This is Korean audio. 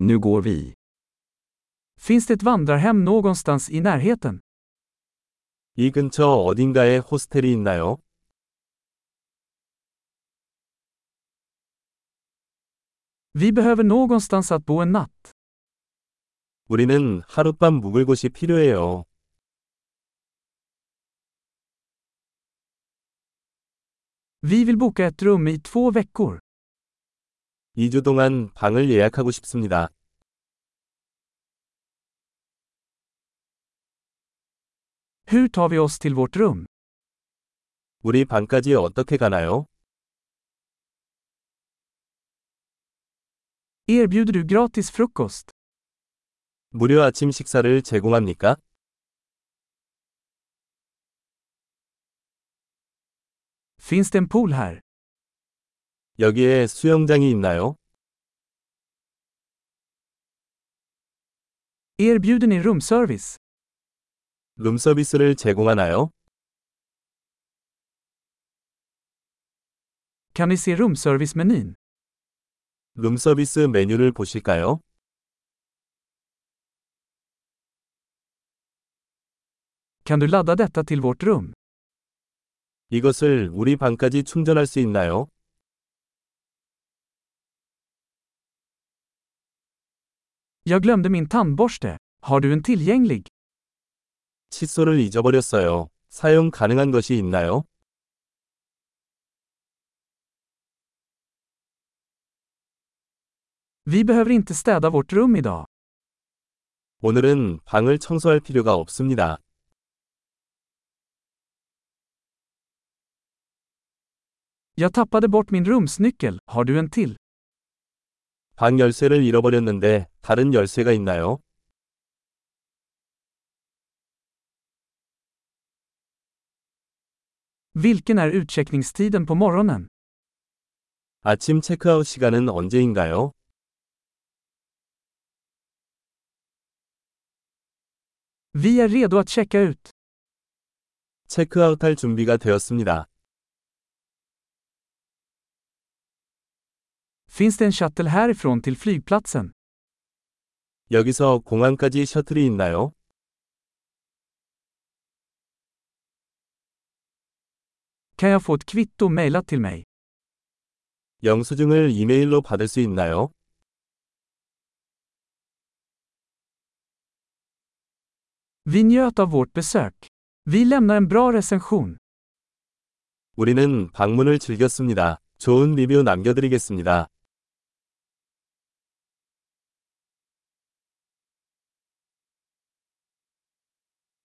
Nu går vi. Finns det ett vandrarhem någonstans i närheten? 이 근처 어딘가에 호스텔이 있나요? Vi behöver någonstans att bo en natt. 우리는 하룻밤 묵을 곳이 필요해요. Vi vill boka ett rum i två veckor. 2주 동안 방을 예약하고 싶습니다. Hur tar vi oss till vårt rum? 우리 방까지 어떻게 가나요? Erbjuder du gratis frukost? 무료 아침 식사를 제공합니까? Finns det en pool här? 여기에 수영장이 있나요? Erbjuder ni rumservice? 룸서비스를 제공하나요? Kan ni se rumservice-menyn? 룸서비스 메뉴를 보실까요? Kan du ladda detta till vårt rum? 이것을 우리 방까지 충전할 수 있나요? Jag glömde min tandborste. Har du en tillgänglig? 칫솔을 잊어버렸어요. 사용 가능한 것이 있나요? Vi behöver inte städa vårt rum idag. 오늘은 방을 청소할 필요가 없습니다. Jag tappade bort min rumsnyckel. Har du en till? 방 열쇠를 잃어버렸는데 다른 열쇠가 있나요? Vilken är utcheckningstiden på morgonen? 아침 체크아웃 시간은 언제인가요? Vi är redo att checka ut. 체크아웃할 준비가 되었습니다. Finns det en shuttle härifrån till flygplatsen? 여기서 공항까지 셔틀이 있나요? Kan jag få ett kvitto mejlat till mig? 영수증을 이메일로 받을 수 있나요? Vi njöt av vårt besök. Vi lämnar en bra recension. 우리는 방문을 즐겼습니다. 좋은 리뷰 남겨드리겠습니다.